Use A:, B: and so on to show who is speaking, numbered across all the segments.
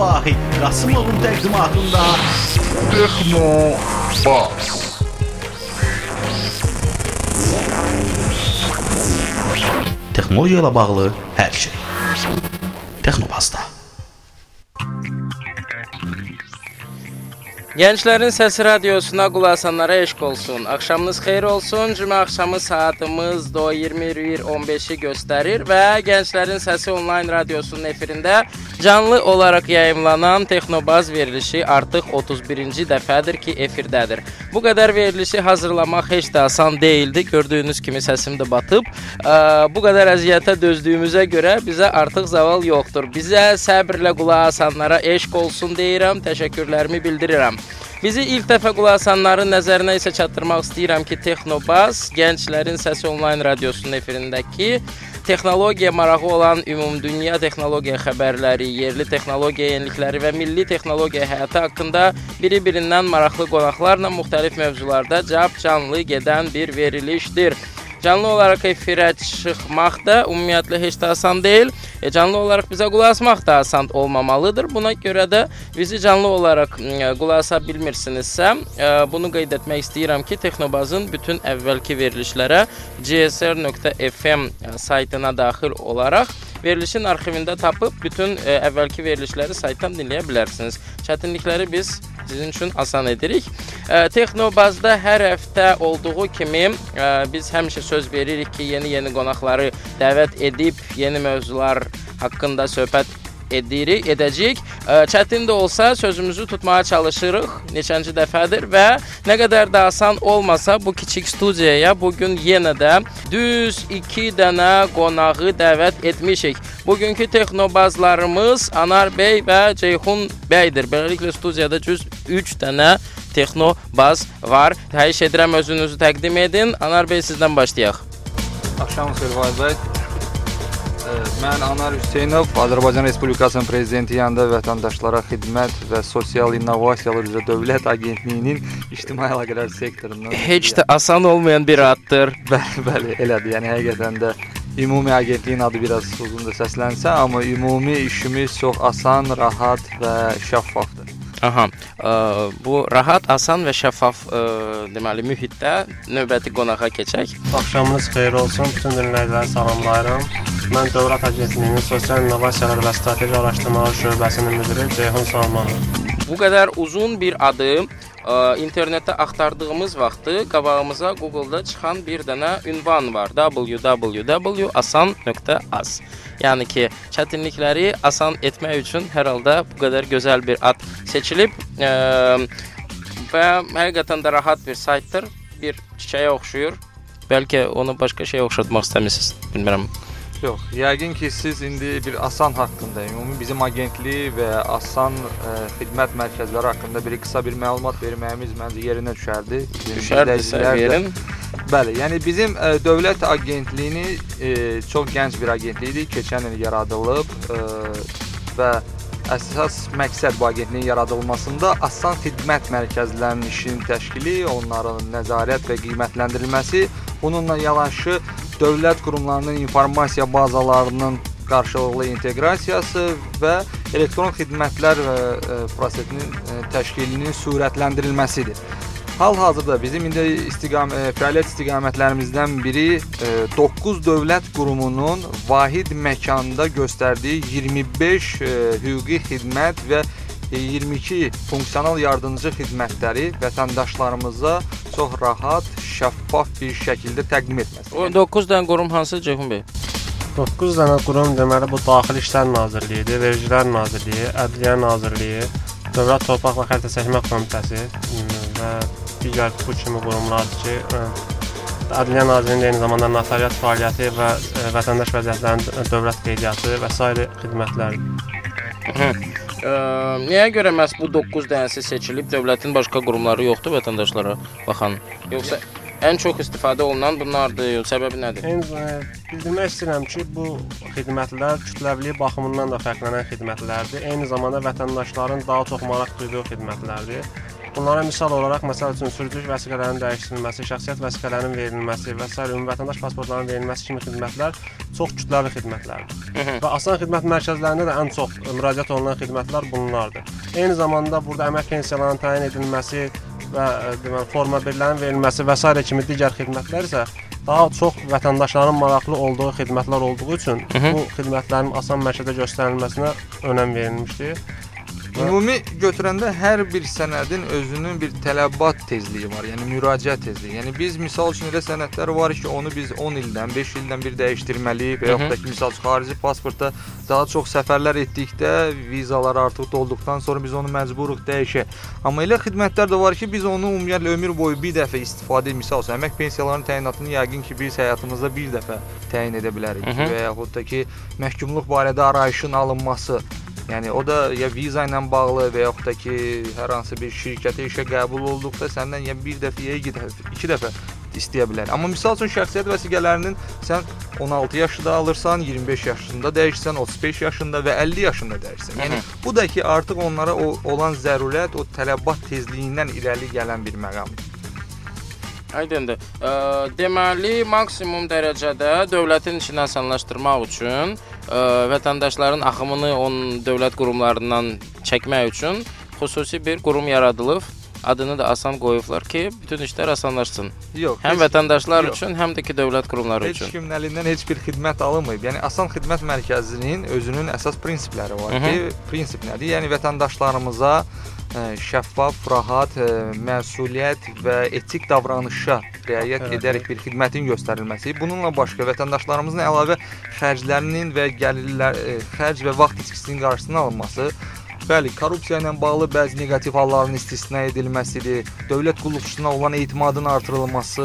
A: Vahid Qasımovun təqdimatında
B: Texno Bas.
A: texnologiya ilə bağlı hər şey. Texnobazda.
C: Gənclərin Səsi radiosuna qulaq asanlara eşq olsun. Axşamınız xeyir olsun. Cümə axşamı saatımız do 20:15-i göstərir və Gənclərin Səsi onlayn radiosunun efirində canlı olaraq yayımlanan Texnobaz verilişi artıq 31-ci dəfədir ki, efirdədir. Bu qədər verilişi hazırlamaq heç də asan deyildi. Gördüyünüz kimi səsim də batıb. Bu qədər əziyyətə dözdüyümüzə görə bizə artıq zaval yoxdur. Bizə səbrlə qulaq asanlara eşq olsun deyirəm, təşəkkürlərimi bildirirəm. Bizi ilk dəfə qulaq asanların nəzərinə isə çatdırmaq istəyirəm ki, Texnobaz Gənclərin Səsi onlayn radiosunun efirindəki texnologiya marağı olan ümumdünya texnologiya xəbərləri, yerli texnologiya yenilikləri və milli texnologiya həyatı haqqında biri-birindən maraqlı qonaqlarla müxtəlif mövzularda cap canlı gedən bir verilişdir. Canlı olaraq efirə çıxmaq da ümumiyyətlə heç də asan deyil. E, canlı olaraq bizə qulaq asmaq da asan olmamalıdır. Buna görə də bizi canlı olaraq ə, qulaq asa bilmirsinizsə, ə, bunu qeyd etmək istəyirəm ki, Texnobazın bütün əvvəlki verilişlərə gsr.fm saytına daxil olaraq verilişin arxivində tapıb bütün ə, əvvəlki verilişləri saytdan dinləyə bilərsiniz. Çətinlikləri biz sizin üçün asan edirik. Ə, Texnobazda hər həftə olduğu kimi ə, biz həmişə söz veririk ki, yeni-yeni qonaqları dəvət edib yeni mövzular haqqında söhbət edirik, edəcəyik. Çətin də olsa sözümüzü tutmağa çalışırıq. Neçənci dəfədir və nə qədər də asan olmasa bu kiçik studiyaya bu gün yenə də düz 2 dənə qonağı dəvət etmişik. Bugünkü texnobazlarımız Anar bəy və Ceyhun bəydir. Beləliklə studiyada düz 3 dənə texnobaz var. Xahiş edirəm özünüzü təqdim edin. Anar bəy sizdən başlayaq.
D: Axşamınız xeyir Vahid bəy. Mən Anar Hüseynov, Azərbaycan Respublikasının prezidenti yanında vətəndaşlara xidmət və sosial innovasiyalar üzrə Dövlət Agentliyinin ictimai əlaqələr sektorundan.
C: Heç də asan olmayan bir addır.
D: bəli, bəli, elədir. Yəni həqiqətən də ümumi agentliyin adı biraz uzun da səslənsə, amma ümumi işimiz çox asan, rahat və şəffafdır.
C: Aha. Ə, bu rahat, asan və şəffaf ə, deməli mühitdə növbəti qonağa keçək.
E: Axşamınız xeyir olsun. Bütün dinləyiciləri salamlayıram. Mən Dövlət Agentliyinin Sosial İnnovasiyalar və Strateji Araşdırmalar şöbəsinin müdiri Ceyhun Salmanov.
C: Bu qədər uzun bir adı ə, internetdə axtardığımız vaxtı qabağımıza Google-da çıxan bir dənə ünvan var. www.asan.az. Yəni ki, çətinlikləri asan etmək üçün hər halda bu qədər gözəl bir ad seçilib ə, və həqiqətən də rahat bir saytdır. Bir çiçəyə oxşuyur. Bəlkə onu başqa şeyə oxşatmaq istəmirsiniz. Bilmirəm.
D: Yox, yəqin ki, siz indi bir Asan haqqında, ümumi bizim agentlik və Asan ə, xidmət mərkəzləri haqqında bir qısa bir məlumat verməyimiz məncə yerinə düşərdi.
C: Düşərdisə verin.
D: Bəli, yəni bizim ə, dövlət agentliyini ə, çox gənc bir agentlikdir, keçən il yaradılıb ə, və əsas məqsəd bu agentliyin yaradılmasında asan xidmət mərkəzlərinin işinin təşkili, onların nəzarət və qiymətləndirilməsi, bununla yanaşı dövlət qurumlarının informasiya bazalarının qarşılıqlı inteqrasiyası və elektron xidmətlər və ə, prosesinin ə, təşkilinin sürətləndirilməsidir. Hal-hazırda bizim indi istiqam e, fəaliyyət istiqamətlərimizdən biri 9 dövlət qurumunun vahid məkanda göstərdiyi 25 e, hüquqi xidmət və e, 22 funksional yardımcı xidmətləri vətəndaşlarımıza çox rahat, şəffaf bir şəkildə təqdim etməsi.
C: O 9 dənə qurum hansı Ceyhun bəy?
E: 9 dənə qurum deməli bu Daxili İşlər Nazirliyidir, Vergilər Nazirliyi, Ədliyyə Nazirliyi, Dövlət Torpaq və Xəritə Çəkmə Komitəsi və digər bu kimi qurumlardır ki, ə, Ədliyyə Nazirliyinin eyni zamanda notariat fəaliyyəti və ə, vətəndaş vəziyyətlərinin dövlət qeydiyyatı və s. xidmətlər.
C: Ə, Nəyə görə məhz bu 9 dənəsi seçilib? Dövlətin başqa qurumları yoxdur vətəndaşlara baxan. Yoxsa ən çox istifadə olunan bunlardır, səbəbi nədir?
E: E, bildirmək istəyirəm ki, bu xidmətlər kütləviliyi baxımından da fərqlənən xidmətlərdir. Eyni zamanda vətəndaşların daha çox maraq duyduğu xidmətlərdir. Bunlara misal olaraq məsəl üçün sürücülük vəsiqələrinin dəyişdirilməsi, şəxsiyyət vəsiqələrinin verilməsi və sair ümumi vətəndaş pasportlarının verilməsi kimi xidmətlər çox kütləvi xidmətlərdir. Və asan xidmət mərkəzlərində də ən çox müraciət olunan xidmətlər bunlardır. Eyni zamanda burada əmək pensiyalarının təyin edilməsi və e, deməli forma birlərinin verilməsi və s. kimi digər xidmətlər isə daha çox vətəndaşların maraqlı olduğu xidmətlər olduğu üçün
C: Mhm.
E: bu xidmətlərin asan məşədə göstərilməsinə önəm verilmişdir.
D: Ümumi götürəndə hər bir sənədin özünün bir tələbat tezliyi var, yəni müraciət tezliyi. Yəni biz misal üçün elə sənədlər var ki, onu biz 10 ildən, 5 ildən bir dəyişdirməliyik və yaxud da ki, misal üçün xarici pasportda daha çox səfərlər etdikdə vizalar artıq dolduqdan sonra biz onu məcburuq dəyişə. Amma elə xidmətlər də var ki, biz onu ümumiyyətlə ömür boyu bir dəfə istifadə misal üçün əmək pensiyalarının təyinatını yəqin ki, biz həyatımızda bir dəfə təyin edə bilərik
C: Mhm.
D: və yaxud da ki, məhkumluq barədə arayışın alınması Yəni o da ya viza ilə bağlı və yaxud da ki, hər hansı bir şirkətə işə qəbul olduqda səndən ya bir dəfə ya iki dəfə, iki dəfə istəyə bilər. Amma misal üçün şəxsiyyət vəsiqələrinin sən 16 yaşında alırsan, 25 yaşında dəyişsən, 35 yaşında və 50 yaşında dəyişsən. Yəni bu da ki, artıq onlara o olan zərurət, o tələbat tezliyindən irəli gələn bir məqamdır.
C: Aydındır. Ə, deməli, maksimum dərəcədə dövlətin işini asanlaşdırmaq üçün, ə, vətəndaşların axımını onun dövlət qurumlarından çəkmək üçün xüsusi bir qurum yaradılıb. Adını da asan qoyublar ki, bütün işlər asanlaşsın.
D: Yox,
C: Həm
D: heç-
C: vətəndaşlar
D: yox.
C: üçün, həm də ki dövlət qurumları
D: Heç
C: üçün.
D: kimin əlindən heç bir xidmət alınmayıb. Yəni asan xidmət mərkəzinin özünün əsas prinsipləri var
C: Hı -hı.
D: ki, prinsip nədir? Yəni vətəndaşlarımıza ə, şəffaf, rahat, ə, məsuliyyət və etik davranışa riayət
E: Evet.
D: edərək bir xidmətin göstərilməsi. Bununla başqa vətəndaşlarımızın əlavə xərclərinin və gəlirlər ə, xərc və vaxt itkisinin qarşısının alınması Bəli, korrupsiya ilə bağlı bəzi neqativ halların istisna edilməsidir, dövlət qulluqçusuna olan etimadın artırılması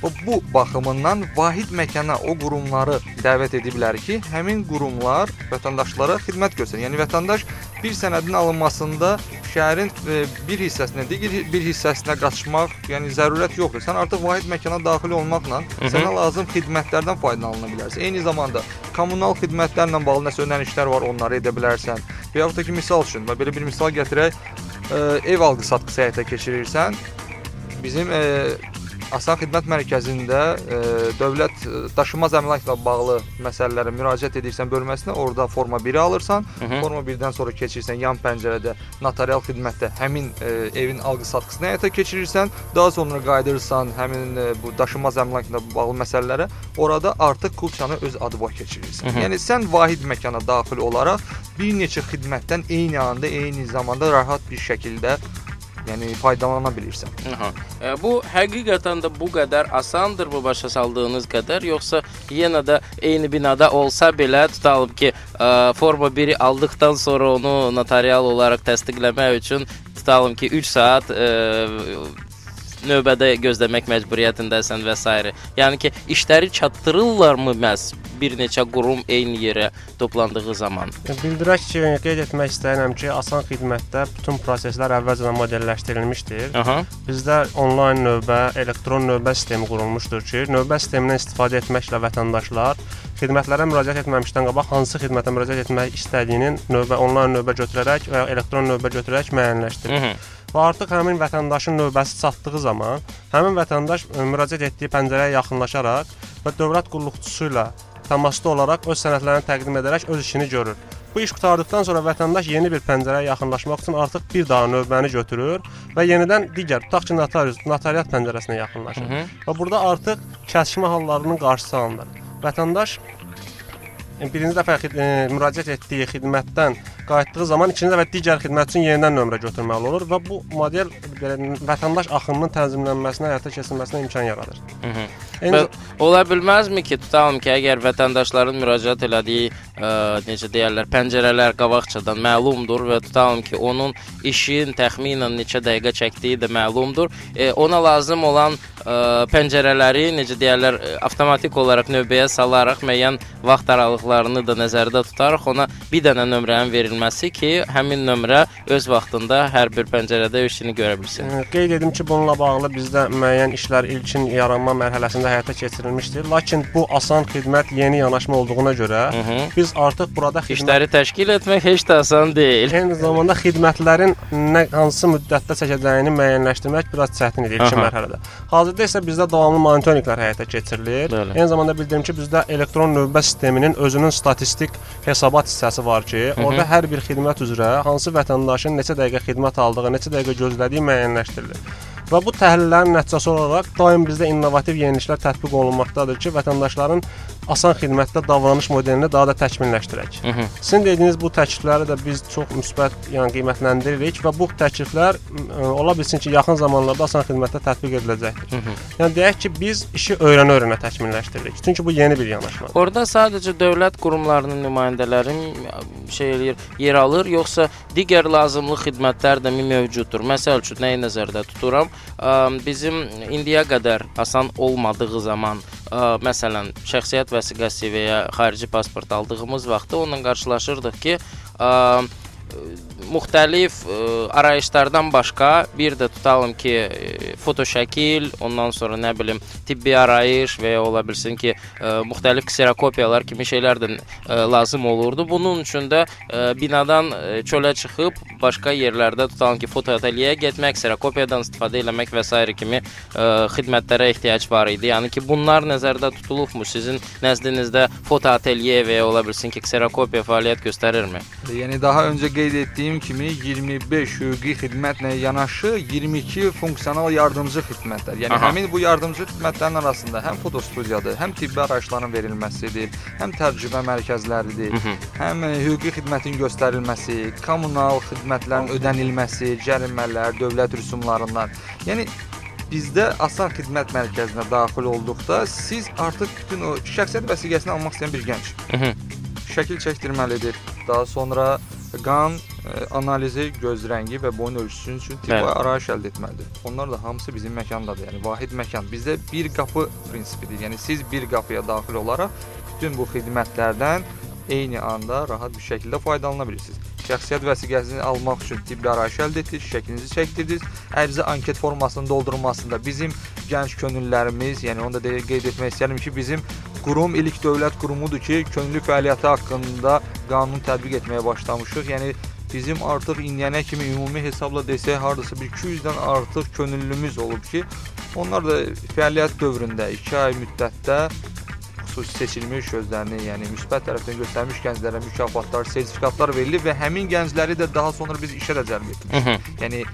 D: və bu baxımından vahid məkana o qurumları dəvət ediblər ki, həmin qurumlar vətəndaşlara xidmət göstərir. Yəni vətəndaş bir sənədin alınmasında şəhərin e, bir hissəsinə, digər bir hissəsinə qaçmaq, yəni zərurət yoxdur. Sən artıq vahid məkana daxil olmaqla sənə lazım xidmətlərdən faydalana bilərsən. Eyni zamanda kommunal xidmətlərlə bağlı nəsə ödənişlər var, onları edə bilərsən. Və yaxud da ki, misal üçün, belə bir misal gətirək, ə, ev alqı-satqısı həyata keçirirsən. Bizim ə, Asan Xidmət Mərkəzində ə, dövlət ə, daşınmaz əmlakla bağlı məsələlərə müraciət edirsən bölməsinə, orada forma 1-i alırsan.
C: Hı -hı.
D: Forma 1-dən sonra keçirsən yan pəncərədə notarial xidmətdə həmin ə, evin alqı-satqısını həyata keçirirsən. Daha sonra qayıdırsan həmin ə, bu daşınmaz əmlakla bağlı məsələlərə, orada artıq kulçanı öz adıva keçirirsən.
C: Hı -hı.
D: Yəni sən vahid məkana daxil olaraq bir neçə xidmətdən eyni anda, eyni zamanda rahat bir şəkildə yəni faydalana bilirsən.
C: Aha. E, bu həqiqətən də bu qədər asandır bu başa saldığınız qədər, yoxsa yenə də eyni binada olsa belə tutalım ki, ə, forma 1-i aldıqdan sonra onu notarial olaraq təsdiqləmək üçün tutalım ki, 3 saat ə, növbədə gözləmək məcburiyyətindəsən və s. Yəni ki, işləri çatdırırlarmı məhz bir neçə qurum eyni yerə toplandığı zaman?
E: Bildirək ki, qeyd etmək istəyirəm ki, asan xidmətdə bütün proseslər əvvəlcədən modelləşdirilmişdir.
C: Aha.
E: Bizdə onlayn növbə, elektron növbə sistemi qurulmuşdur ki, növbə sistemindən istifadə etməklə vətəndaşlar xidmətlərə müraciət etməmişdən qabaq hansı xidmətə müraciət etmək istədiyinin növbə onlayn növbə götürərək və ya elektron növbə götürərək müəyyənləşdirir.
C: Hı -hı.
E: Və artıq həmin vətəndaşın növbəsi çatdığı zaman həmin vətəndaş müraciət etdiyi pəncərəyə yaxınlaşaraq və dövlət qulluqçusu ilə təmasda olaraq öz sənədlərini təqdim edərək öz işini görür. Bu iş qurtardıqdan sonra vətəndaş yeni bir pəncərəyə yaxınlaşmaq üçün artıq bir daha növbəni götürür və yenidən digər tutaq ki, notarius, notariat pəncərəsinə yaxınlaşır.
C: Hı -hı.
E: Və burada artıq kəsişmə hallarının qarşısı alınır. Vətəndaş e, birinci dəfə e, müraciət etdiyi xidmətdən qayıtdığı zaman ikinci dəfə digər xidmət üçün yenidən nömrə götürməli olur və bu model belə vətəndaş axınının tənzimlənməsinə, həyata keçirilməsinə imkan yaradır.
C: Hı -hı.
E: Eyni
C: Və ola bilməzmi ki, tutalım ki, əgər vətəndaşların müraciət elədiyi, ə, necə deyirlər, pəncərələr qabaqcadan məlumdur və tutalım ki, onun işin təxminən neçə dəqiqə çəkdiyi də məlumdur. E, ona lazım olan ə, pəncərələri necə deyirlər, ə, avtomatik olaraq növbəyə salaraq müəyyən vaxt aralıqlarını da nəzərdə tutaraq ona bir dənə nömrənin verilməsi ki, həmin nömrə öz vaxtında hər bir pəncərədə işini görə bilsin.
E: Qeyd edim ki, bununla bağlı bizdə müəyyən işlər ilkin yaranma mərhələsində həyata keçirilmişdir. Lakin bu asan xidmət yeni yanaşma olduğuna görə
C: Hı -hı.
E: biz artıq burada xidmət
C: İşləri təşkil etmək heç də asan deyil.
E: Eyni zamanda xidmətlərin nə hansı müddətdə çəkəcəyini müəyyənləşdirmək biraz çətin idi ilkin
C: Aha.
E: mərhələdə. Hazırda isə bizdə davamlı monitorinqlər həyata keçirilir.
C: Bəli.
E: Eyni zamanda bildirim ki, bizdə elektron növbə sisteminin özünün statistik hesabat hissəsi var ki, orada hər bir xidmət üzrə hansı vətəndaşın neçə dəqiqə xidmət aldığı, neçə dəqiqə gözlədiyi müəyyənləşdirilir. Və bu təhlillərin nəticəsi olaraq daim bizdə innovativ yeniliklər tətbiq olunmaqdadır ki, vətəndaşların asan xidmətdə davranış modelini daha da təkmilləşdirək.
C: Hı -hı.
E: Sizin dediyiniz bu təklifləri də biz çox müsbət, yəni qiymətləndiririk və bu təkliflər ə, ola bilsin ki, yaxın zamanlarda asan xidmətdə tətbiq ediləcəkdir.
C: Hı -hı.
E: Yəni deyək ki, biz işi öyrənə-öyrənə təkmilləşdiririk. Çünki bu yeni bir yanaşmadır.
C: Orada sadəcə dövlət qurumlarının nümayəndələri şey eləyir, yer alır, yoxsa digər lazımlı xidmətlər də mi mövcuddur? Məsəl üçün nəyi nəzərdə tuturam? Ə, Bizim indiyə qədər asan olmadığı zaman, ə, məsələn, şəxsiyyət vəsiqəsi və ya xarici pasport aldığımız vaxtda onunla qarşılaşırdıq ki, ə, müxtəlif ə, arayışlardan başqa bir də tutalım ki, ə, foto şəkil, ondan sonra nə bilim tibbi arayış və ya ola bilsin ki, ə, müxtəlif kserokopiyalar kimi şeylər də ə, lazım olurdu. Bunun üçün də ə, binadan ə, çölə çıxıb başqa yerlərdə tutalım ki, foto atelyeyə getmək, kserokopiyadan istifadə etmək və s. kimi ə, xidmətlərə ehtiyac var idi. Yəni ki, bunlar nəzərdə tutulubmu? Sizin nəzdinizdə foto atelye və ya ola bilsin ki, kserokopiya fəaliyyət göstərirmi?
D: Yəni daha öncə qeyd etdiyim kimi 25 hüquqi xidmətlə yanaşı 22 funksional yardımcı xidmətlər. Yəni
C: Aha.
D: həmin bu yardımcı xidmətlərin arasında həm fotostudiyadır, həm tibbi arayışların verilməsidir, həm təcrübə mərkəzləridir,
C: Hı -hı.
D: həm e, hüquqi xidmətin göstərilməsi, kommunal xidmətlərin ödənilməsi, cərimələr, dövlət rüsumlarından. Yəni bizdə asan xidmət mərkəzinə daxil olduqda siz artıq bütün o şəxsiyyət vəsiqəsini almaq istəyən bir gənc
C: Hı -hı.
D: şəkil çəkdirməlidir. Daha sonra qan e, analizi, göz rəngi və boyun ölçüsü üçün
C: Bəli.
D: arayış əldə etməlidir. Onlar da hamısı bizim məkandadır. Yəni vahid məkan. Bizdə bir qapı prinsipidir. Yəni siz bir qapıya daxil olaraq bütün bu xidmətlərdən eyni anda rahat bir şəkildə faydalana bilirsiniz. Şəxsiyyət vəsiqəsini almaq üçün tibbi arayış əldə etdiniz, şəklinizi çəkdirdiniz, ərizə anket formasının doldurulmasında bizim gənc könüllülərimiz, yəni onu da qeyd etmək istəyirəm ki, bizim qurum ilk dövlət qurumudur ki, könüllü fəaliyyəti haqqında qanun tətbiq etməyə başlamışıq. Yəni bizim artıq indiyənə kimi ümumi hesabla desək hardasa bir 200-dən artıq könüllümüz olub ki, onlar da fəaliyyət dövründə 2 ay müddətdə xüsusi seçilmiş özlərini, yəni müsbət tərəfdən göstərmiş gənclərə mükafatlar, sertifikatlar verilir və həmin gəncləri də daha sonra biz işə də cəlb
C: -hı.
D: Yəni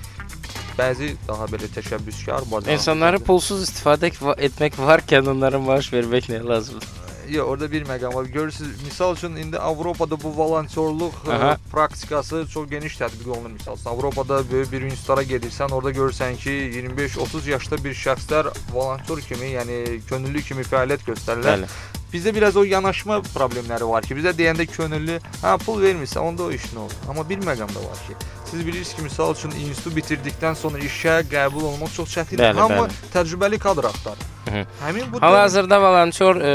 D: bəzi daha belə təşəbbüskar bacarıqlı
C: İnsanları pulsuz istifadə etmək varkən onlara maaş vermək nə lazımdır?
D: Yox, orada bir məqam var. Görürsüz, misal üçün indi Avropada bu volontyorluq ə,
C: Aha.
D: praktikası çox geniş tətbiq olunur misal. Avropada böyük bir institutlara gedirsən, orada görürsən ki, 25-30 yaşda bir şəxslər volontyor kimi, yəni könüllü kimi fəaliyyət göstərirlər.
C: Bəli.
D: Bizdə biraz o yanaşma problemləri var ki, bizə deyəndə könüllü, hə pul vermirsə, onda o iş nə olur? Amma bir məqam da var ki, siz bilirsiniz ki, misal üçün institutu bitirdikdən sonra işə qəbul olmaq çox çətindir.
C: Bəli,
D: Amma
C: bəli.
D: təcrübəli kadr axtarır.
C: Hı.
D: Həmin bu
C: Hal-hazırda volontyor ə,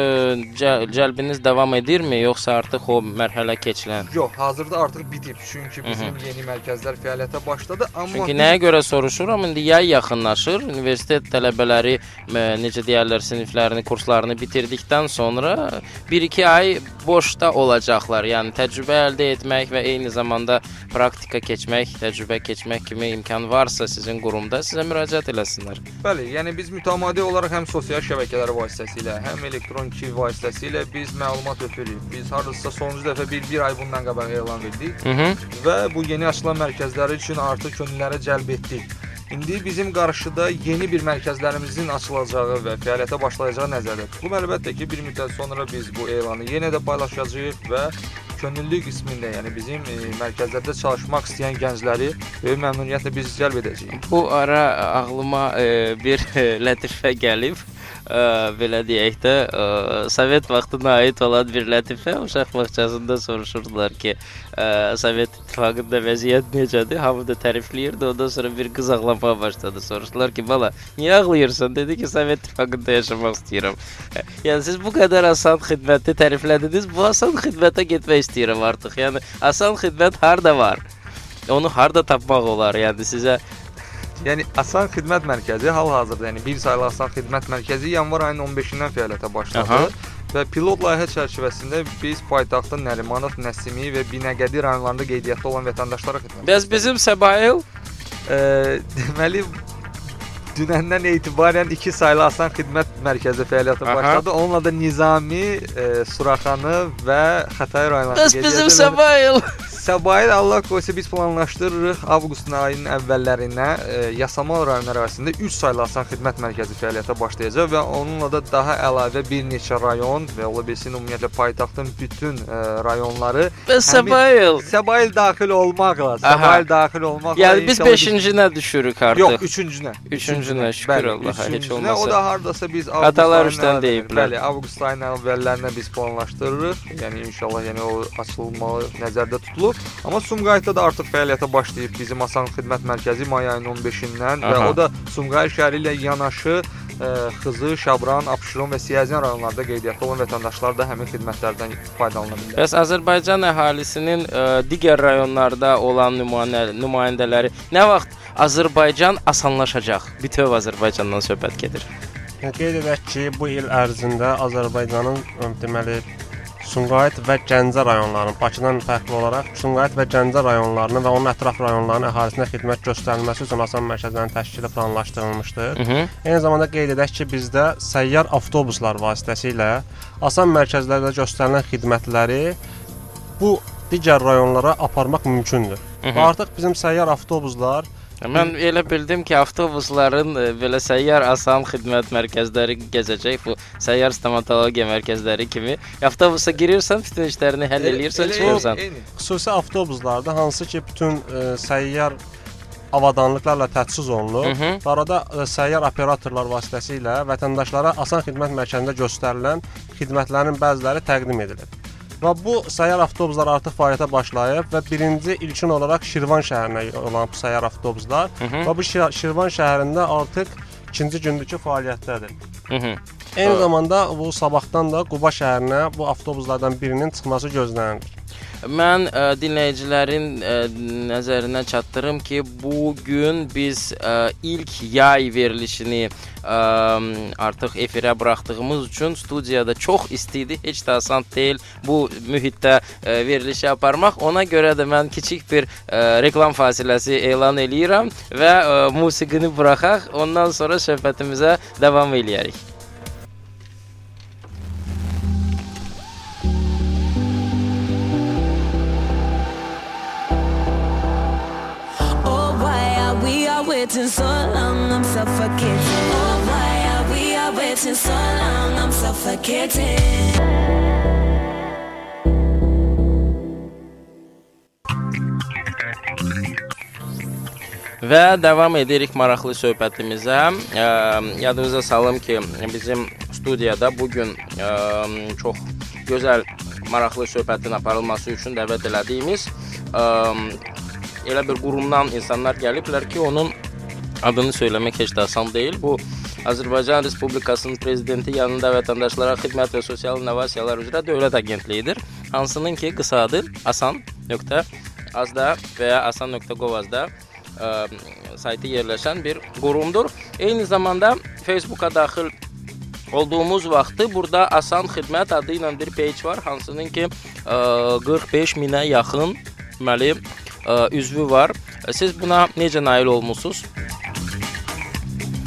C: cəl cəlbiniz davam edirmi, yoxsa artıq o mərhələ keçilən?
D: Yox, hazırda artıq bitib. Çünki bizim yeni mərkəzlər fəaliyyətə başladı, amma
C: Çünki nəyə görə soruşuram? İndi yay yaxınlaşır. Universitet tələbələri ə, necə deyirlər, siniflərini, kurslarını bitirdikdən sonra 1-2 ay boşda olacaqlar. Yəni təcrübə əldə etmək və eyni zamanda praktika keçmək, təcrübə keçmək kimi imkan varsa sizin qurumda sizə müraciət eləsinlər.
D: Bəli, yəni biz mütəmadi olaraq həm sosial şəbəkələr vasitəsilə, həm elektron key vasitəsilə biz məlumat ötürürük. Biz hardasa sonuncu dəfə bir, bir ay bundan qabaq elan verdik
C: Hı -hı.
D: və bu yeni açılan mərkəzləri üçün artıq könüllüləri cəlb etdik. İndi bizim qarşıda yeni bir mərkəzlərimizin açılacağı və fəaliyyətə başlayacağı nəzərdə tutulub. Əlbəttə ki, bir müddət sonra biz bu elanı yenə də paylaşacağıq və könüllü qismində, yəni bizim e, mərkəzlərdə çalışmaq istəyən gəncləri böyük məmnuniyyətlə biz cəlb edəcəyik.
C: Bu ara ağlıma e, bir e, lətifə gəlib. Belə deyək də, ə, Sovet vaxtına aid olan bir lətifə uşaq bağçasında soruşurdular ki, ə, Sovet İttifaqında vəziyyət necədir? Hamı da tərifləyirdi. Ondan sonra bir qız ağlamağa başladı. Soruşdular ki, "Bala, niyə ağlayırsan?" Dedi ki, "Sovet İttifaqında yaşamaq istəyirəm." Yəni siz bu qədər asan xidməti təriflədiniz. Bu asan xidmətə getmək istəyirəm artıq. Yəni asan xidmət harda var? Onu harda tapmaq olar? Yəni sizə
D: Yəni Asan Xidmət Mərkəzi hal-hazırda, yəni bir saylı Asan Xidmət Mərkəzi yanvar ayının 15-dən fəaliyyətə başladı.
C: Aha.
D: Və pilot layihə çərçivəsində biz paytaxtın Nərimanov, Nəsimi və Binəqədi rayonlarında qeydiyyatda olan vətəndaşlara xidmət
C: Bəs bizim Səbail
D: Eee, deməli dünəndən etibarən 2 saylı Asan Xidmət Mərkəzi fəaliyyətə başladı. Onunla da Nizami, e, Suraxanı və Xətai rayonlarında
C: Bəs bizim Səbail
D: Səbail Allah qoysa biz planlaşdırırıq avqustun ayının əvvəllərinə e, Yasamal rayonu ərazisində 3 saylı Asan Xidmət Mərkəzi fəaliyyətə başlayacaq və onunla da daha əlavə bir neçə rayon və ola bilsin ümumiyyətlə paytaxtın bütün e, rayonları
C: Bəs Səbail
D: Səbail daxil olmaqla. Səbail daxil olmaqla
C: Yəni biz
D: inşallah
C: 5-cinə düşürük artıq.
D: Yox, üçüncünə.
C: Üçüncünə, şükür Allaha, heç olmasa.
D: O da hardasa biz
C: Atalar üçdən deyiblər.
D: Bəli, avqust ayının əvvəllərinə biz planlaşdırırıq. Yəni inşallah yəni o açılmalı nəzərdə tutulur. Amma Sumqayıtda da artıq fəaliyyətə başlayıb bizim Asan Xidmət Mərkəzi may ayının 15-dən və o da Sumqayıt şəhəri ilə yanaşı Xızı, Şabran, Abşeron və Siyəzən rayonlarında qeydiyyatda olan vətəndaşlar da həmin xidmətlərdən faydalana bilər.
C: Bəs Azərbaycan əhalisinin ə, digər rayonlarda olan nümayəndə nümayəndələri nə vaxt Azərbaycan asanlaşacaq? Bütöv Azərbaycandan söhbət gedir.
E: Qeyd edək ki, bu il ərzində Azərbaycanın deməli Sumqayıt və Gəncə rayonlarının Bakıdan fərqli olaraq Sumqayıt və Gəncə rayonlarının və onun ətraf rayonlarının əhalisinə xidmət göstərilməsi üçün asan mərkəzlərin təşkili planlaşdırılmışdır.
C: Mhm.
E: Eyni zamanda qeyd edək ki, bizdə səyyar avtobuslar vasitəsilə asan mərkəzlərdə göstərilən xidmətləri bu digər rayonlara aparmaq mümkündür.
C: Mhm.
E: Və artıq bizim səyyar avtobuslar
C: Mən elə bildim ki, avtobusların ə, belə səyyar asan xidmət mərkəzləri gəzəcək. Bu səyyar stomatologiya mərkəzləri kimi. Avtobusa girirsən, bütün işlərini həll eləyirsən, çıxırsan.
D: eyni.
E: xüsusi avtobuslarda hansı ki bütün ə, səyyar avadanlıqlarla təchiz olunur. Və arada ə, səyyar operatorlar vasitəsilə vətəndaşlara asan xidmət mərkəzində göstərilən xidmətlərin bəziləri təqdim edilir. Və bu səyyar avtobuslar artıq fəaliyyətə başlayıb və birinci ilkin olaraq Şirvan şəhərinə olan bu səyyar avtobuslar
C: Mhm.
E: və bu Şir- Şirvan şəhərində artıq ikinci gündür ki fəaliyyətdədir.
C: Mhm.
E: Eyni
C: Evet.
E: zamanda bu sabahdan da Quba şəhərinə bu avtobuslardan birinin çıxması gözlənilir.
C: Mən ə, dinləyicilərin ə, nəzərinə çatdırım ki, bu gün biz ə, ilk yay verilişini ə, artıq efirə buraxdığımız üçün studiyada çox isti idi. Heç də asan deyil bu mühitdə ə, verilişi aparmaq. Ona görə də mən kiçik bir ə, reklam fasiləsi elan eləyirəm və ə, musiqini buraxaq. Ondan sonra söhbətimizə davam eləyərik.
F: Waiting so long? I'm suffocating. Oh, why are we are waiting so long? I'm suffocating.
C: Və davam edirik maraqlı söhbətimizə. Ə, yadınıza salım ki, bizim studiyada bu gün ə, çox gözəl maraqlı söhbətin aparılması üçün dəvət elədiyimiz ə, elə bir qurumdan insanlar gəliblər ki, onun adını söyləmək heç də asan deyil. Bu Azərbaycan Respublikasının prezidenti yanında vətəndaşlara xidmət və sosial innovasiyalar üzrə dövlət agentliyidir. Hansının ki qısa adı asan.azda və ya asan.gov.azda ə, saytı yerləşən bir qurumdur. Eyni zamanda Facebooka daxil olduğumuz vaxtı burada Asan Xidmət adı ilə bir page var, hansının ki ə, 45 minə yaxın deməli ə, üzvü var. Siz buna necə nail olmusunuz?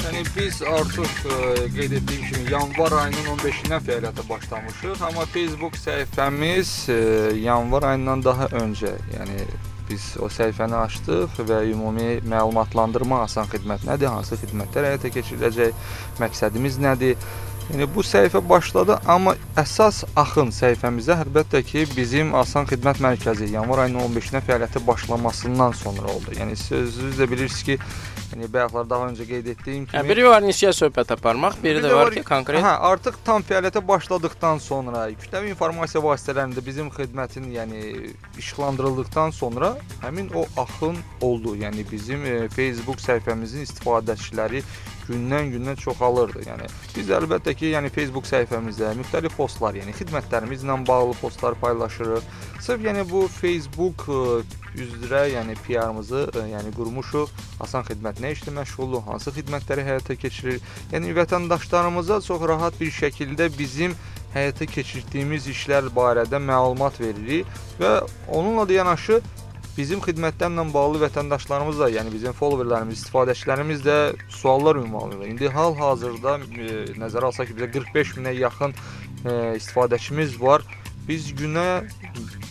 D: Yəni biz artıq ə, qeyd etdiyim kimi yanvar ayının 15-dən fəaliyyətə başlamışıq, amma Facebook səhifəmiz ə, yanvar ayından daha öncə, yəni biz o səhifəni açdıq və ümumi məlumatlandırma asan xidmət nədir, hansı xidmətlər həyata keçiriləcək, məqsədimiz nədir Yəni bu səhifə başladı, amma əsas axın səhifəmizdə əlbəttə ki, bizim Asan Xidmət Mərkəzi yanvar ayının 15-nə fəaliyyətə başlamasından sonra oldu. Yəni siz özünüz də bilirsiniz ki, yəni bayaqlar daha öncə qeyd etdiyim kimi
C: Hə, biri var nisyə söhbət aparmaq, biri
D: Bir
C: də var- ki, konkret
D: Hə, artıq tam fəaliyyətə başladıqdan sonra kütləvi informasiya vasitələrində bizim xidmətin, yəni işıqlandırıldıqdan sonra həmin o axın oldu. Yəni bizim e, Facebook səhifəmizin istifadəçiləri gündən-günə çoxalırdı. Yəni biz əlbəttə ki, yəni Facebook səhifəmizdə müxtəlif postlar, yəni xidmətlərimizlə bağlı postlar paylaşırıq. Sırf yəni bu Facebook e, üzrə, yəni PR-mızı e, yəni qurmuşuq. Asan xidmət nə işlə məşğuldur, hansı xidmətləri həyata keçirir. Yəni vətəndaşlarımıza çox rahat bir şəkildə bizim həyata keçirdiyimiz işlər barədə məlumat veririk və onunla da yanaşı bizim xidmətlərlə bağlı vətəndaşlarımız da, yəni bizim followerlərimiz, istifadəçilərimiz də suallar ünvanlayırlar. İndi hal-hazırda e, nəzərə alsaq ki, bizə 45 minə yaxın e, istifadəçimiz var. Biz günə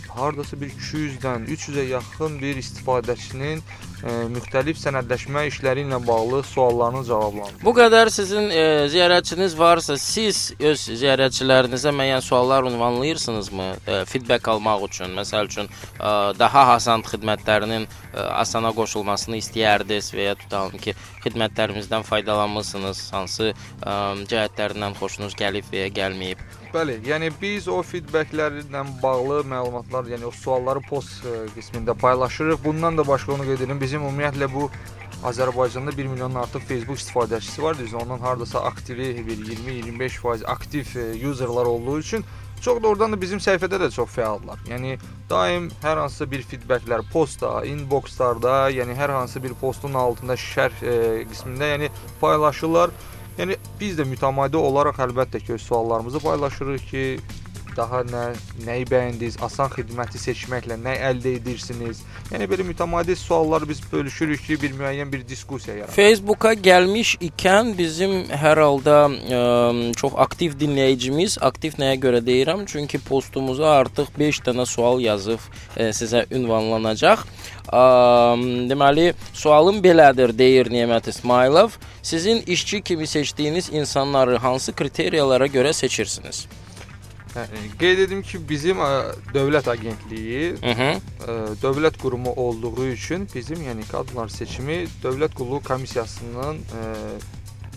D: hardasa bir 200-dən 300-ə yaxın bir istifadəçinin müxtəlif sənədləşmə işləri ilə bağlı suallarını cavablandırır.
C: Bu qədər sizin e, ziyarətçiniz varsa, siz öz ziyarətçilərinizə müəyyən suallar ünvanlayırsınızmı? E, feedback almaq üçün, məsəl üçün, e, daha asan xidmətlərinin e, asana qoşulmasını istəyərdiniz və ya tutalım ki, xidmətlərimizdən faydalanmısınız, hansı e, cəhətlərindən xoşunuz gəlib və ya gəlməyib?
D: Bəli, yəni biz o feedbacklərlə bağlı məlumatlar, yəni o sualları post e, qismində paylaşırıq. Bundan da başqa onu qeyd edim, bizim ümumiyyətlə bu Azərbaycanda 1 milyondan artıq Facebook istifadəçisi var. Düzdür, ondan hardasa aktivi bir 20-25% aktiv e, userlar olduğu üçün çox da oradan da bizim səhifədə də çox fəallar. Yəni daim hər hansısa bir feedbacklər postda, inboxlarda, yəni hər hansı bir postun altında şərh e, qismində yəni paylaşırlar. Yəni biz də mütəmadi olaraq əlbəttə ki, öz suallarımızı paylaşırıq ki, daha nə nəyi bəyəndiniz, asan xidməti seçməklə nə əldə edirsiniz? Yəni belə mütəmadi suallar biz bölüşürük ki, bir müəyyən bir diskussiya yaradır.
C: Facebooka gəlmiş ikən bizim hər halda ə, çox aktiv dinləyicimiz, aktiv nəyə görə deyirəm? Çünki postumuza artıq 5 dənə sual yazıb ə, sizə ünvanlanacaq. Ə, deməli, sualım belədir deyir Nemət İsmailov. Sizin işçi kimi seçdiyiniz insanları hansı kriteriyalara görə seçirsiniz?
D: Hə, qeyd edim ki, bizim ə, dövlət agentliyi
C: Mhm.
D: ə, dövlət qurumu olduğu üçün bizim yəni kadrlar seçimi dövlət qulluq komissiyasının ə,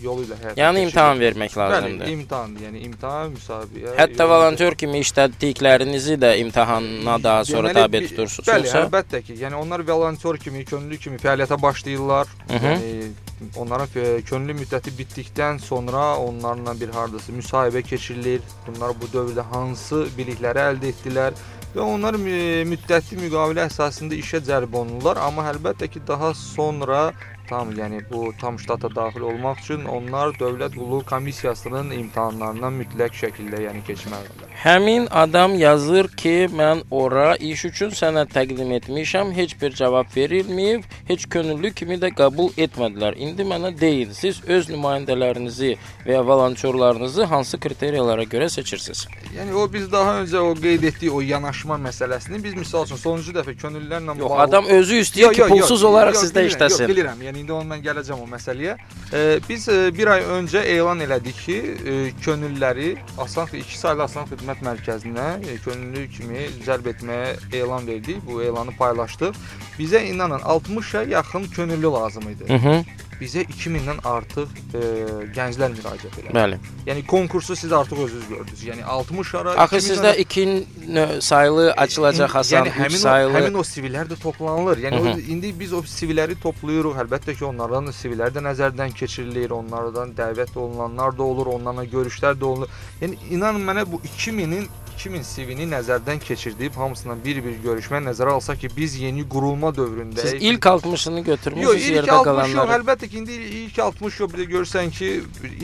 D: yolu ilə həyata
C: Yəni
D: keçirilir.
C: imtahan vermək
D: Bəli,
C: lazımdır.
D: imtahan, yəni imtahan, müsabiqə.
C: Hətta volontyor kimi işlətdiklərinizi də imtahana daha sonra
D: Deməli,
C: tabe
D: bi-
C: tutursunuz.
D: Bəli, əlbəttə ki, yəni onlar volontyor kimi, könüllü kimi fəaliyyətə başlayırlar.
C: Hı -hı.
D: Yəni onların könüllü müddəti bitdikdən sonra onlarla bir hardasa müsahibə keçirilir. Bunlar bu dövrdə hansı bilikləri əldə etdilər və onlar mü- müddətli müqavilə əsasında işə cəlb olunurlar, amma əlbəttə ki, daha sonra tam yəni bu tam ştata daxil olmaq üçün onlar dövlət qulluq komissiyasının imtahanlarından mütləq şəkildə yəni keçməlidirlər.
C: Həmin adam yazır ki, mən ora iş üçün sənəd təqdim etmişəm, heç bir cavab verilməyib, heç könüllü kimi də qəbul etmədilər. İndi mənə deyin, siz öz nümayəndələrinizi və ya volontyorlarınızı hansı kriteriyalara görə seçirsiniz?
D: Yəni o biz daha öncə o qeyd etdik o yanaşma məsələsini biz misal üçün sonuncu dəfə könüllülərlə
C: Yox, adam özü istəyir ki, pulsuz olaraq sizdə
D: bilirəm,
C: işləsin.
D: Yox, bilirəm. Yəni indi onu mən gələcəm o məsələyə. Biz e, bir ay öncə elan elədik ki, e, könüllüləri Asan 2 saylı Asan Xidmət Mərkəzinə e, könüllü kimi cəlb etməyə elan verdik. Bu elanı paylaşdıq. Bizə inanın 60-a yaxın könüllü lazım idi.
C: Mhm.
D: Bizə 2000-dən artıq e, gənclər müraciət elədi.
C: Bəli.
D: Yəni konkursu siz artıq özünüz gördünüz. Yəni 60 ara
C: Axı
D: 2000
C: sizdə 2 saylı açılacaq Hasan,
D: yəni
C: 3
D: həmin
C: saylı.
D: həmin o CV-lər də toplanılır. Yəni
C: Hı
D: o, indi biz o CV-ləri toplayırıq. Əlbəttə ki, onlardan CV-lər də nəzərdən keçirilir, onlardan dəvət olunanlar da olur, onlarla görüşlər də olunur. Yəni inanın mənə bu 2000-in 2000 CV-ni nəzərdən keçirdib hamısından bir-bir görüşmə nəzərə alsaq ki, biz yeni qurulma dövründəyik.
C: Siz ilk 60-ını
D: Yox,
C: götürmüsünüz yerdə
D: 60 yox,
C: qalanları.
D: əlbəttə ki, indi ilk 60 yox, bir də görsən ki,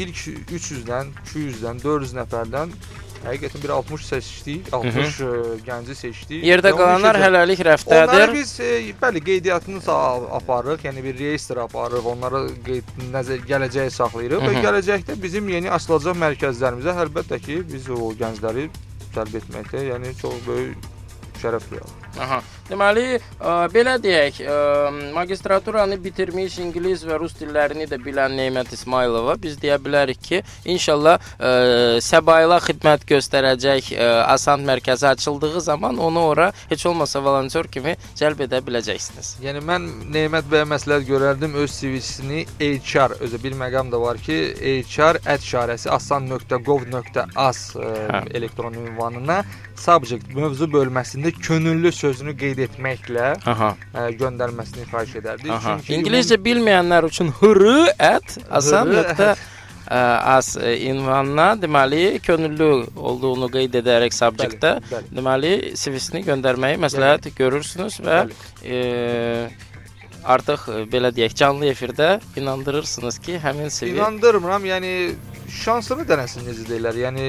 D: ilk 300-dən, 200-dən, 400 nəfərdən həqiqətən bir 60 seçdik, 60 ə, gənci seçdik.
C: Yerdə
D: Və
C: qalanlar hələlik
D: Onları
C: rəfdədir.
D: biz e, bəli qeydiyyatını aparırıq, yəni bir reyestr aparırıq, onları qeyd nəzər gələcəyə saxlayırıq və
C: Mhm.
D: gələcəkdə bizim yeni açılacaq mərkəzlərimizə əlbəttə ki, biz o gəncləri cəlb etməkdə, yəni çox böyük şərəf duyarıq.
C: Aha. Deməli, ə, belə deyək, ə, magistraturanı bitirmiş ingilis və rus dillərini də bilən Nemət İsmailova biz deyə bilərik ki, inşallah ə, Səbayla xidmət göstərəcək ə, Asan mərkəzi açıldığı zaman onu ora heç olmasa volontyor kimi cəlb edə biləcəksiniz.
D: Yəni mən Nemət bəyə məsləhət görərdim öz CV-sini HR özü bir məqam da var ki, HR ət işarəsi asan.gov.az
C: Hə.
D: elektron ünvanına subject mövzu bölməsində könüllü sözünü qeyd etməklə
C: Aha.
D: ə, göndərməsini xahiş edərdik.
C: Aha.
D: Çünki
C: İngiliscə bilməyənlər üçün hırı at asan
D: Hırı
C: nöqtə ə, as ə, ünvanına deməli könüllü olduğunu qeyd edərək
D: Bəli, bəli.
C: deməli CV-sini göndərməyi məsləhət görürsünüz və e, artıq e, belə deyək canlı efirdə inandırırsınız ki, həmin CV
D: İnandırmıram. Yəni şansını denəsin necə deyirlər. Yəni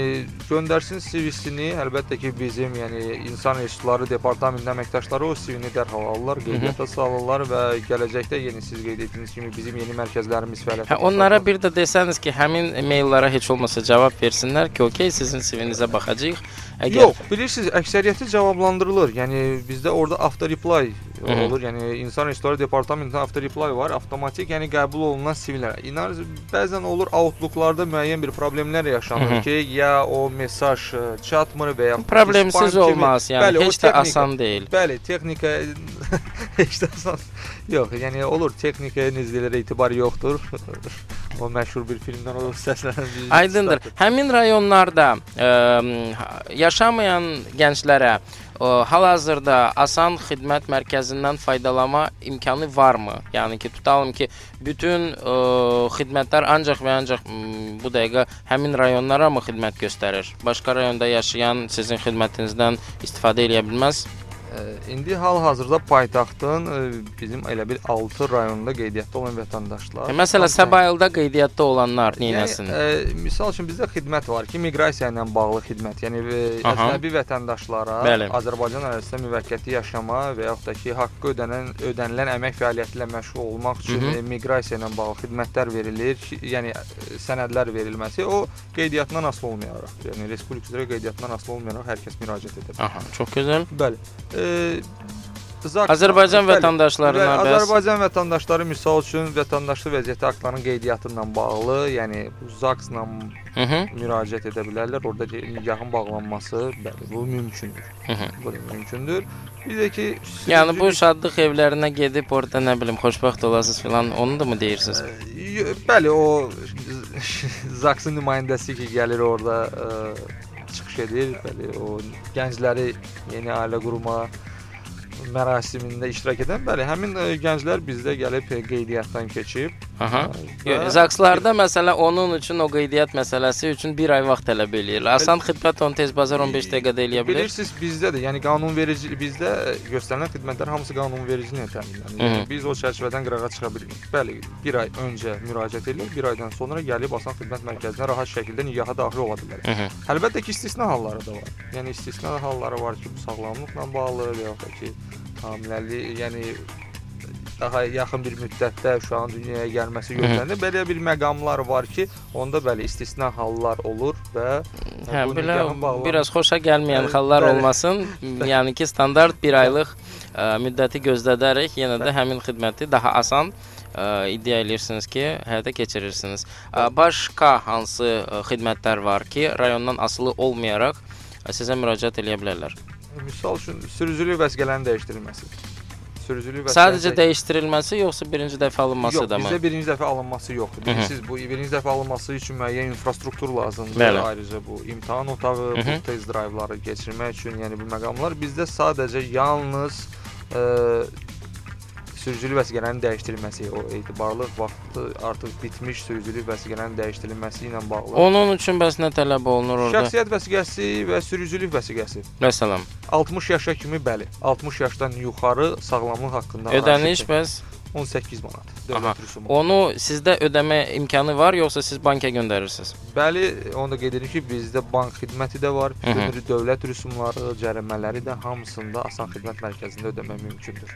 D: göndərsin CV-sini. Əlbəttə ki, bizim, yəni insan resursları departamentinin əməkdaşları o CV-ni dərhal alırlar, qeydiyyata salırlar və gələcəkdə yeni siz qeyd etdiyiniz kimi bizim yeni mərkəzlərimiz fəaliyyətə
C: Hə, onlara bir də desəniz ki, həmin maillara heç olmasa cavab versinlər ki, okey, sizin CV-nizə baxacağıq. Əgər
D: Yox, bilirsiniz, əksəriyyəti cavablandırılır. Yəni bizdə orada auto reply
C: Hı -hı.
D: olur. Yəni insan resursları departamentinin auto reply var, avtomatik, yəni qəbul olunan CV-lər. İnar bəzən olur Outlook-larda müəyyən bir problemlər yaşanır
C: Hı hı.
D: ki, ya o mesaj ə, çatmır və ya
C: problemsiz olmaz, yəni
D: Bəli,
C: heç də
D: texnika-
C: asan deyil.
D: Bəli, texnika heç də asan yox. Yəni olur, texnikaya necələrə etibar yoxdur. o məşhur bir filmdən o səslənən
C: Aydındır. Həmin rayonlarda ə, yaşamayan gənclərə ə, hal-hazırda asan xidmət mərkəzindən faydalanma imkanı varmı? Yəni ki, tutalım ki, bütün ə, xidmətlər ancaq və ancaq m, bu dəqiqə həmin rayonlara mı xidmət göstərir? Başqa rayonda yaşayan sizin xidmətinizdən istifadə edə bilməz?
D: İndi hal-hazırda paytaxtın ə, bizim elə bir 6 rayonunda qeydiyyatda olan vətəndaşlar.
C: E, Məsələn, Səbayılda qeydiyyatda olanlar neynəsin?
D: Yəni, ə, misal üçün bizdə xidmət var ki, miqrasiya ilə bağlı xidmət. Yəni ə,
C: Aha.
D: əcnəbi vətəndaşlara
C: Bəli.
D: Azərbaycan ərazisində müvəqqəti yaşama və yaxud da ki, haqqı ödənən ödənilən əmək fəaliyyəti ilə məşğul olmaq üçün
C: Hı -hı.
D: miqrasiya ilə bağlı xidmətlər verilir. Ki, yəni sənədlər verilməsi o qeydiyyatdan asılı olmayaraq, yəni respublika üzrə qeydiyyatdan asılı olmayaraq hər kəs müraciət edə bilər.
C: Aha, çox gözəl.
D: Bəli. E, Zak-
C: Azərbaycan
D: Bəli,
C: vətəndaşlarına bəs
D: Azərbaycan vətəndaşları misal üçün vətəndaşlıq vəziyyəti aktlarının qeydiyyatı ilə bağlı, yəni bu ZAKS-la müraciət edə bilərlər. Orada ki, nigahın bağlanması, bəli, bu mümkündür.
C: Hı -hı.
D: Bu mümkündür. Bir də ki,
C: Yəni bu şadlıq evlərinə gedib orada nə bilim xoşbəxt olasınız filan, onu da mı deyirsiniz?
D: Bəli, o ZAKS-ın nümayəndəsi ki, gəlir orada ə, çıxış edir, bəli, o gəncləri yeni ailə qurma mərasimində iştirak edən, bəli, həmin ə, gənclər bizdə gəlib qeydiyyatdan keçib.
C: Aha. Zakslarda məsələ onun üçün o qeydiyyat məsələsi üçün 1 ay vaxt tələb eləyir. Asan xidmət onu tez bazar 15 dəqiqədə eləyə bilər.
D: Bilirsiniz bizdə də, yəni qanunverici bizdə göstərilən xidmətlər hamısı qanunverici ilə təminlənir. Yəni biz o çərçivədən qırağa çıxa bilirik. Bəli, 1 ay öncə müraciət edilir, 1 aydan sonra gəlib asan xidmət mərkəzinə rahat şəkildə nigaha daxil ola bilər. Əlbəttə ki, istisna halları da var. Yəni istisna halları var ki, bu sağlamlıqla bağlı və yaxud da ki, hamiləlik, yəni daha yaxın bir müddətdə uşağın dünyaya gəlməsi gözlənilir. Belə bir məqamlar var ki, onda bəli istisna hallar olur və
C: Hə, belə biraz xoşa gəlməyən
D: Bəli,
C: hallar
D: bəli.
C: olmasın. Yəni ki, standart 1 aylıq ə, müddəti gözlədərək yenə də həmin xidməti daha asan ə, iddia edirsiniz ki, həyata keçirirsiniz. Ə, Başqa hansı ə, xidmətlər var ki, rayondan asılı olmayaraq ə, sizə müraciət edə bilərlər?
D: Misal üçün sürücülük vəsiqələrinin dəyişdirilməsi. Sürücülük vəsiqələrinin
C: Sadəcə dəyişdirilməsi yoxsa birinci dəfə alınması
D: Yox,
C: da mı?
D: bizdə birinci dəfə alınması yoxdur.
C: Hı hı.
D: Bilirsiniz, bu birinci dəfə alınması üçün müəyyən infrastruktur lazımdır.
C: Bəli.
D: Ayrıca bu imtahan otağı,
C: Hı
D: bu
C: hı.
D: test drive-ları keçirmək üçün, yəni bu məqamlar bizdə sadəcə yalnız ə, sürücülük vəsiqələrinin dəyişdirilməsi, o etibarlıq vaxtı artıq bitmiş sürücülük vəsiqələrinin dəyişdirilməsi ilə bağlı.
C: Onun üçün bəs nə tələb olunur orada?
D: Şəxsiyyət vəsiqəsi və sürücülük vəsiqəsi.
C: Məsələn,
D: 60 yaşa kimi bəli, 60 yaşdan yuxarı sağlamlıq haqqında
C: ödəniş bəs
D: 18 manat dövlət rüsumu.
C: onu sizdə ödəmə imkanı var yoxsa siz banka göndərirsiniz?
D: Bəli, onu da qeyd edim ki, bizdə bank xidməti də var, bütün dövlət rüsumları, cərimələri də hamısında Asan Xidmət Mərkəzində ödəmək mümkündür.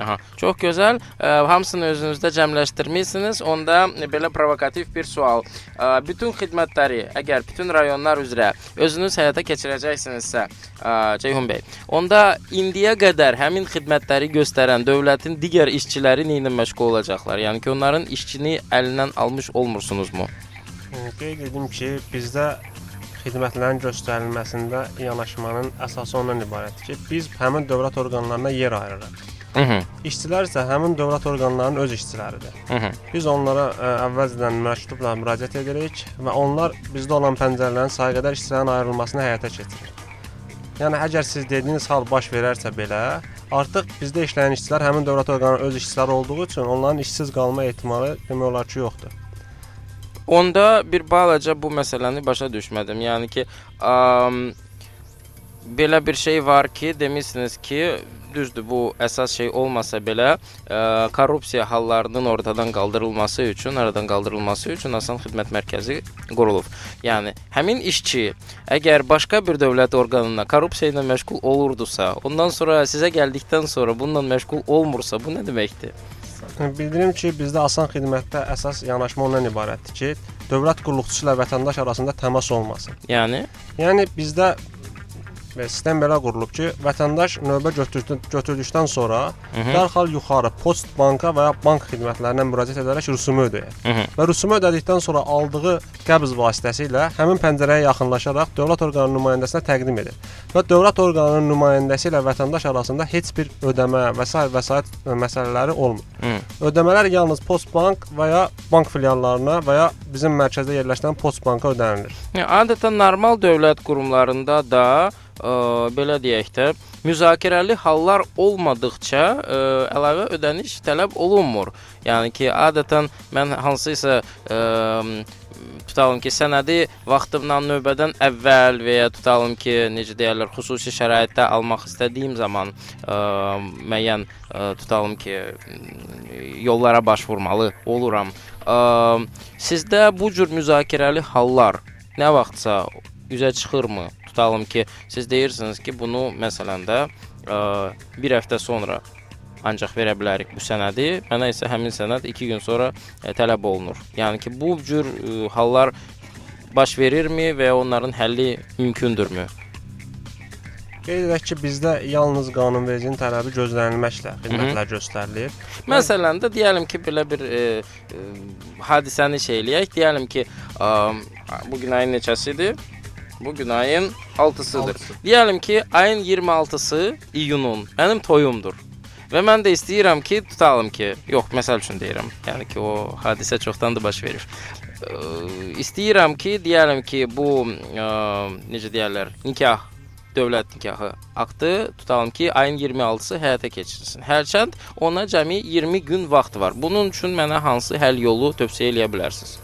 C: Aha, çox gözəl. Ə, hamısını özünüzdə cəmləşdirmisiniz. Onda belə provokativ bir sual. Ə, bütün xidmətləri, əgər bütün rayonlar üzrə özünüz həyata keçirəcəksinizsə, ə, Ceyhun bəy, onda indiyə qədər həmin xidmətləri göstərən dövlətin digər işçiləri nə ilə məşğul olacaqlar? Yəni ki, onların işçini əlindən almış olmursunuzmu?
E: Qeyd edim ki, bizdə xidmətlərin göstərilməsində yanaşmanın əsası ondan ibarətdir ki, biz həmin dövlət orqanlarına yer ayırırıq.
C: Mhm.
E: İşçilər isə həmin dövlət orqanlarının öz işçiləridir.
C: Mhm.
E: Biz onlara ə, əvvəlcədən məktubla müraciət edirik və onlar bizdə olan pəncərələrin sayğədar işçilərin ayrılmasını həyata keçirir. Yəni əgər siz dediyiniz hal baş verərsə belə, artıq bizdə işləyən işçilər həmin dövlət orqanının öz işçiləri olduğu üçün onların işsiz qalma ehtimalı demək olar ki, yoxdur.
C: Onda bir balaca bu məsələni başa düşmədim. Yəni ki, am, belə bir şey var ki, demisiniz ki, düzdür, bu əsas şey olmasa belə, ə, korrupsiya hallarının ortadan qaldırılması üçün, aradan qaldırılması üçün Asan Xidmət Mərkəzi qurulub. Yəni həmin işçi əgər başqa bir dövlət orqanına korrupsiya ilə məşğul olurdusa, ondan sonra sizə gəldikdən sonra bununla məşğul olmursa, bu nə deməkdir?
E: Bildirim ki, bizdə asan xidmətdə əsas yanaşma ondan ibarətdir ki, dövlət qulluqçusu ilə vətəndaş arasında təmas olmasın.
C: Yəni
E: Yəni bizdə və sistem belə qurulub ki, vətəndaş növbə götürdü, götürdükdən sonra
C: Mhm.
E: dərhal yuxarı post banka və ya bank xidmətlərinə müraciət edərək rüsumu ödəyir.
C: Mhm.
E: Və rüsumu ödədikdən sonra aldığı qəbz vasitəsilə həmin pəncərəyə yaxınlaşaraq dövlət orqanının nümayəndəsinə təqdim edir. Və dövlət orqanının nümayəndəsi ilə vətəndaş arasında heç bir ödəmə və s. vəsait məsələləri olmur.
C: Hı.
E: Ödəmələr yalnız Postbank və ya bank filiallarına və ya bizim mərkəzdə yerləşən Postbanka ödənilir.
C: Yəni, adətən normal dövlət qurumlarında da ə, belə deyək də, müzakirəli hallar olmadıkca ə, əlavə ödəniş tələb olunmur. Yəni ki, adətən mən hansısa ə, tutalım ki, sənədi vaxtımdan növbədən əvvəl və ya tutalım ki, necə deyirlər, xüsusi şəraitdə almaq istədiyim zaman ə, müəyyən ə, tutalım ki, yollara başvurmalı oluram. Ə, sizdə bu cür müzakirəli hallar nə vaxtsa üzə çıxırmı? Tutalım ki, siz deyirsiniz ki, bunu məsələn də ə, bir həftə sonra ancaq verə bilərik bu sənədi. Mənə isə həmin sənəd 2 gün sonra ə, tələb olunur. Yəni ki, bu cür ə, hallar baş verirmi və ya onların həlli mümkündürmü?
E: Qeyd edək ki, bizdə yalnız qanunvericinin tələbi gözlənilməklə xidmətlər göstərilir.
C: Məsələn də deyəlim ki, belə bir e, e, hadisəni şey eləyək. Deyəlim ki, ə, bu gün ayın neçəsidir? Bu gün ayın 6-sıdır.
D: Altısı.
C: Deyəlim ki, ayın 26-sı iyunun mənim toyumdur. Və mən də istəyirəm ki, tutalım ki, yox, məsəl üçün deyirəm. Yəni ki, o hadisə çoxdandır baş verir. Ə, istəyirəm ki, deyəlim ki, bu ə, necə deyirlər, nikah dövlət nikahı aktı tutalım ki, ayın 26-sı həyata keçirilsin. Hərçənd ona cəmi 20 gün vaxt var. Bunun üçün mənə hansı həll yolu tövsiyə eləyə bilərsiniz?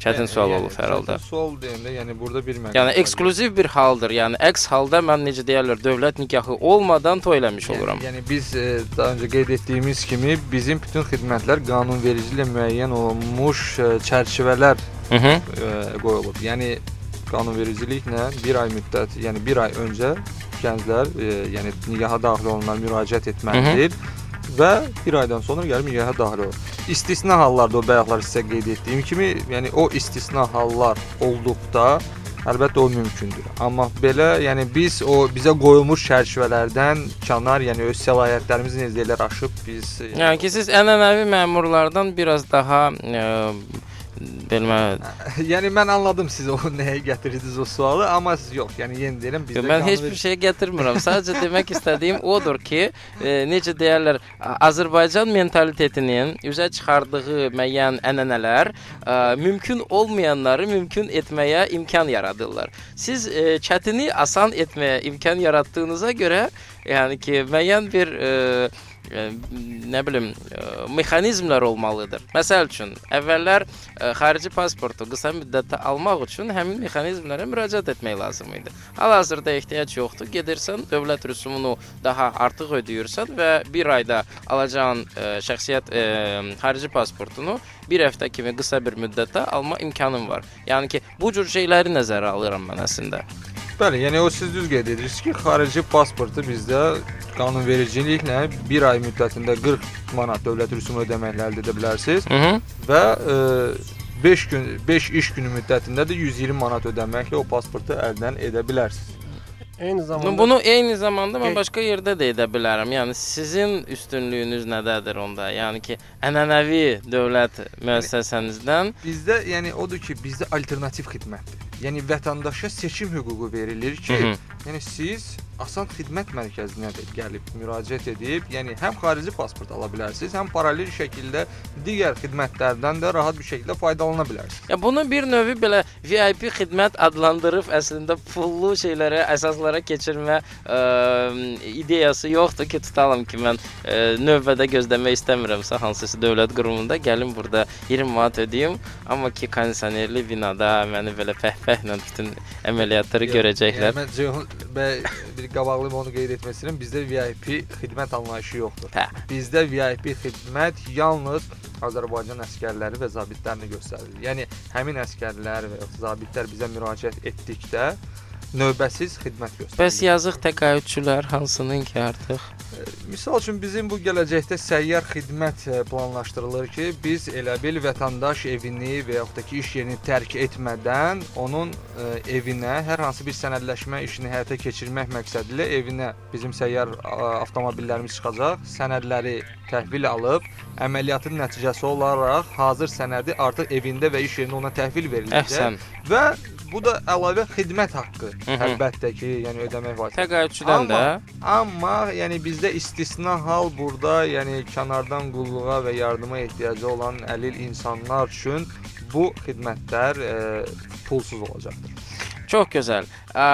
C: Çətin sual olub hər halda.
D: Sual deyəndə, yəni burada bir məqam.
C: Yəni ekskluziv bir haldır. Yəni əks halda mən necə deyirlər, dövlət nikahı olmadan toy eləmiş oluram.
D: Yəni, yəni biz e, daha öncə qeyd etdiyimiz kimi bizim bütün xidmətlər qanunvericiliklə müəyyən olunmuş e, çərçivələr
C: Mhm.
D: e, qoyulub. Yəni qanunvericiliklə 1 ay müddət, yəni 1 ay öncə gənclər, e, yəni nikaha daxil olanlar müraciət etməlidir və 1 aydan sonra gəlib nikaha daxil olur. İstisna hallarda o bayaqlar sizə qeyd etdiyim kimi, yəni o istisna hallar olduqda əlbəttə o mümkündür. Amma belə, yəni biz o bizə qoyulmuş çərçivələrdən kənar, yəni öz səlahiyyətlərimizi necə deyirlər aşıb biz e,
C: Yəni ki, siz ənənəvi məmurlardan biraz daha ə, bilmə
D: yəni mən anladım siz o nəyə gətirdiniz o sualı, amma siz yox, yəni yenə deyirəm bizdə
C: Mən heç bir şey gətirmirəm. Sadəcə demək istədiyim odur ki, e, necə deyirlər, Azərbaycan mentalitetinin üzə çıxardığı müəyyən ənənələr e, mümkün olmayanları mümkün etməyə imkan yaradırlar. Siz e, çətini asan etməyə imkan yaratdığınıza görə, yəni ki, müəyyən bir e, nə bilim, mexanizmlər olmalıdır. Məsəl üçün, əvvəllər xarici pasportu qısa müddətdə almaq üçün həmin mexanizmlərə müraciət etmək lazım idi. Hal-hazırda ehtiyac yoxdur. Gedirsən, dövlət rüsumunu daha artıq ödəyirsən və 1 ayda alacağın şəxsiyyət xarici pasportunu 1 həftə kimi qısa bir müddətdə alma imkanın var. Yəni ki, bu cür şeyləri nəzərə alıram mən əslində.
D: Bəli, yəni o siz düz qeyd edirsiniz ki, xarici pasportu bizdə qanunvericiliklə 1 ay müddətində 40 manat dövlət rüsumu ödəməklə əldə edə bilərsiniz
C: Mhm.
D: və 5 gün 5 iş günü müddətində də 120 manat ödəməklə o pasportu əldən edə bilərsiniz.
E: Eyni zamanda
C: Bunu eyni zamanda mən başqa yerdə də edə bilərəm. Yəni sizin üstünlüyünüz nədədir onda? Yəni ki, ənənəvi dövlət müəssisənizdən
D: Bizdə yəni odur ki, bizdə alternativ xidmətdir. Yəni vətəndaşa seçim hüququ verilir ki,
C: Hı -hı.
D: yəni siz Asan Xidmət Mərkəzinə də gəlib müraciət edib, yəni həm xarici pasport ala bilərsiniz, həm paralel şəkildə digər xidmətlərdən də rahat bir şəkildə faydalana bilərsiniz.
C: Ya bunu bir növ belə VIP xidmət adlandırıb əslində pullu şeylərə, əsaslara keçirmə ə, ideyası yoxdur ki, tutalım ki, mən ə, növbədə gözləmək istəmirəmsə hansısa dövlət qurumunda gəlim burada 20 manat ödəyim, amma ki kondisionerli binada məni belə pəhpəhlə bütün əməliyyatları görəcəklər.
D: Yəni, mən Ceyhun bəy bir qabaqlayım onu qeyd istəyirəm. Bizdə VIP xidmət anlayışı yoxdur.
C: Hə.
D: Bizdə VIP xidmət yalnız Azərbaycan əskərləri və zabitlərinə göstərilir. Yəni həmin əskərlər və zabitlər bizə müraciət etdikdə növbəsiz xidmət göstərilir.
C: Bəs yazıq təqaüdçülər hansının ki artıq
D: Misal üçün bizim bu gələcəkdə səyyar xidmət e, planlaşdırılır ki, biz elə bil vətəndaş evini və yaxud da ki iş yerini tərk etmədən onun ə, evinə hər hansı bir sənədləşmə işini həyata keçirmək məqsədilə evinə bizim səyyar avtomobillərimiz çıxacaq, sənədləri təhvil alıb, əməliyyatın nəticəsi olaraq hazır sənədi artıq evində və iş yerində ona təhvil veriləcək
C: əhsən
D: və bu da əlavə xidmət haqqı.
C: Hı hı.
D: Əlbəttə ki, yəni ödəmək vasitəsilə.
C: təqaüdçüdən də
D: Amma yəni bizdə istisna hal burada, yəni kənardan qulluğa və yardıma ehtiyacı olan əlil insanlar üçün bu xidmətlər e, pulsuz olacaqdır.
C: Çox gözəl. Ə,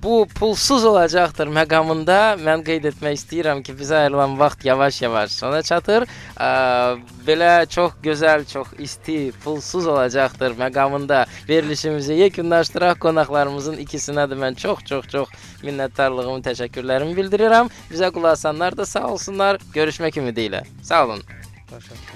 C: bu pulsuz olacaqdır məqamında mən qeyd etmək istəyirəm ki, bizə ayrılan vaxt yavaş-yavaş sona çatır. Ə, belə çox gözəl, çox isti, pulsuz olacaqdır məqamında verilişimizi yekunlaşdıraq. Qonaqlarımızın ikisinə də mən çox-çox-çox minnətdarlığımı, təşəkkürlərimi bildirirəm. Bizə qulaq asanlar da sağ olsunlar. Görüşmək ümidi ilə. Sağ olun.
D: Təşəkkür.